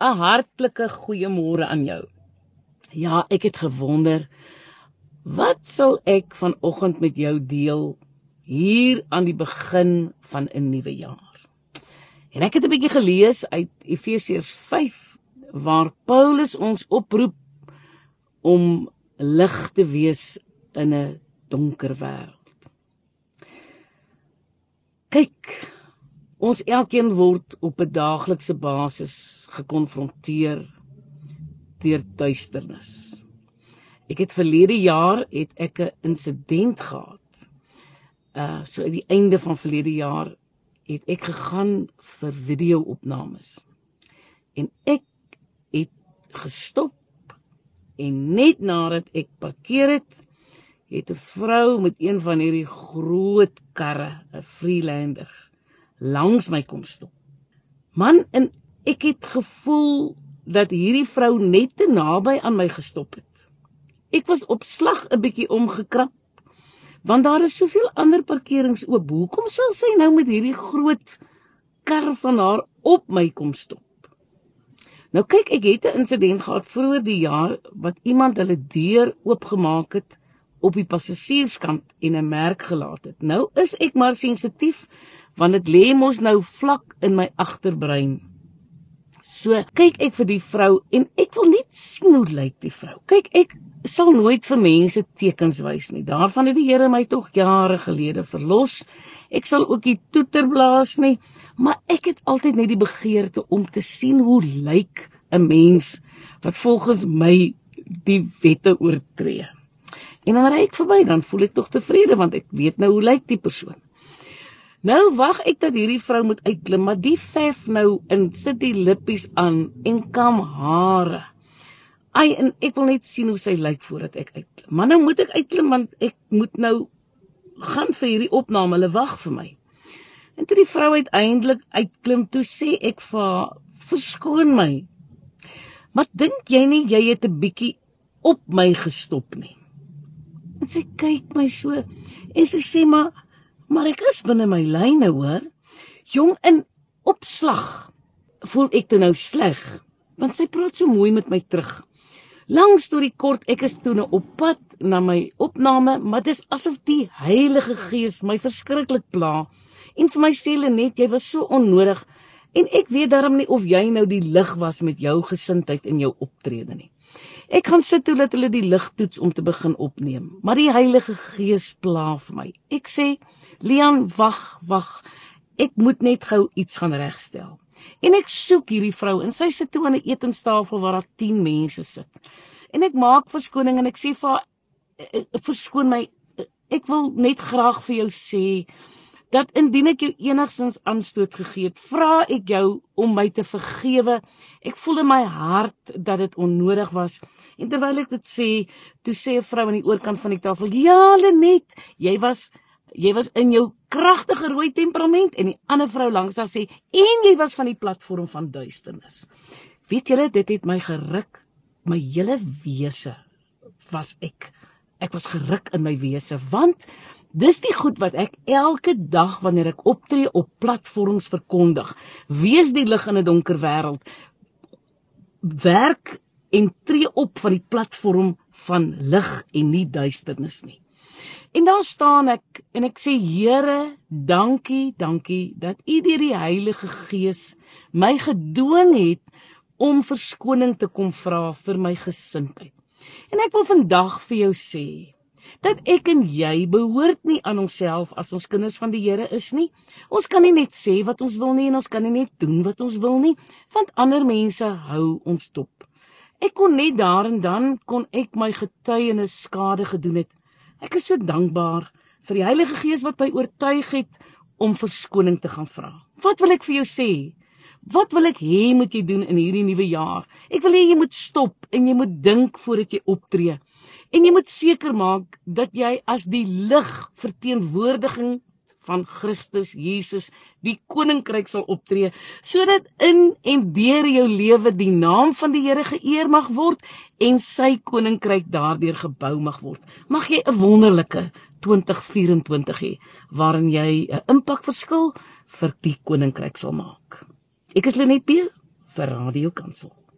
'n hartlike goeiemôre aan jou. Ja, ek het gewonder wat sal ek vanoggend met jou deel hier aan die begin van 'n nuwe jaar. En ek het 'n bietjie gelees uit Efesiërs 5 waar Paulus ons oproep om lig te wees in 'n donker wêreld. Kyk, Ons elkeen word op 'n daaglikse basis gekonfronteer deur duisternis. Ek het verlede jaar het ek 'n insident gehad. Uh so aan die einde van verlede jaar het ek gegaan vir video-opnames. En ek het gestop en net nadat ek parkeer het, het 'n vrou met een van hierdie groot karre, 'n Freelander langs my kom stop. Man, en ek het gevoel dat hierdie vrou net te naby aan my gestop het. Ek was op slag 'n bietjie omgekrap want daar is soveel ander parkerings oop. Hoekom sal sy nou met hierdie groot kar van haar op my kom stop? Nou kyk, ek het 'n insident gehad vroeër die jaar wat iemand hulle deur oopgemaak het op die passasierskant en 'n merk gelaat het. Nou is ek maar sensitief want dit lê mos nou vlak in my agterbrein. So kyk ek vir die vrou en ek wil net sien hoe lyk die vrou. Kyk, ek sal nooit vir mense tekens wys nie. Daarvan het die Here my tog jare gelede verlos. Ek sal ook nie toeter blaas nie, maar ek het altyd net die begeerte om te sien hoe lyk 'n mens wat volgens my die wette oortree. En dan ry ek verby, dan voel ek tog tevrede want ek weet nou hoe lyk die persoon. Nou wag ek dat hierdie vrou moet uitklim, maar die vef nou in sit die lippies aan en kam hare. Ai en ek wil net sien hoe sy lyk voordat ek uitklim. Maar nou moet ek uitklim want ek moet nou gaan vir hierdie opname. Hulle wag vir my. En toe die vrou uiteindelik uitklim, toe sê ek vir haar: "Verskoon my. Maar dink jy nie jy het 'n bietjie op my gestop nie?" En sy kyk my so en sy sê: "Maar maar ek is binne my lyne hoor. Jong in opslag voel ek te nou sleg want sy praat so mooi met my terug. Langs deur die kort ek is toe nou op pad na my opname, maar dis asof die Heilige Gees my verskriklik pla. En vir my sê hulle net jy was so onnodig en ek weet darm nie of jy nou die lig was met jou gesindheid in jou optrede nie. Ek gaan sit toe dat hulle die lig toets om te begin opneem, maar die Heilige Gees pla vir my. Ek sê Liam, wag, wag. Ek moet net gou iets gaan regstel. En ek soek hierdie vrou en sy sit toe aan 'n etenstafel waar daar 10 mense sit. En ek maak verskoning en ek sê vir haar eh, eh, verskoon my eh, ek wil net graag vir jou sê dat indien ek jou enigsins aanstoot gegee het, vra ek jou om my te vergewe. Ek voel in my hart dat dit onnodig was. En terwyl ek dit sê, toe sê 'n vrou aan die oorkant van die tafel: "Ja, Lenet, jy was jy was in jou kragtige rooi temperament en die ander vrou langs haar sê en jy was van die platform van duisternis. Weet julle dit het my geruk. My hele wese was ek ek was geruk in my wese want dis die goed wat ek elke dag wanneer ek optree op platforms verkondig. Wees die lig in 'n donker wêreld. Werk en tree op van die platform van lig en nie duisternis nie En daar staan ek en ek sê Here, dankie, dankie dat U deur die Heilige Gees my gedwing het om verskoning te kom vra vir my gesindheid. En ek wil vandag vir jou sê dat ek en jy behoort nie aan onsself as ons kinders van die Here is nie. Ons kan nie net sê wat ons wil nie en ons kan nie net doen wat ons wil nie, want ander mense hou ons dop. Ek kon net daar en dan kon ek my getuienis skade gedoen het Ek is so dankbaar vir die Heilige Gees wat my oortuig het om verskoning te gaan vra. Wat wil ek vir jou sê? Wat wil ek hê moet jy doen in hierdie nuwe jaar? Ek wil hê jy moet stop en jy moet dink voordat jy optree. En jy moet seker maak dat jy as die lig verteenwoordiging van Christus Jesus die koninkryk sal optree sodat in en deur jou lewe die naam van die Here geëer mag word en sy koninkryk daardeur gebou mag word. Mag jy 'n wonderlike 2024 hê waarin jy 'n impak verskil vir die koninkryk sal maak. Ek is Lenet P vir Radio Kansel.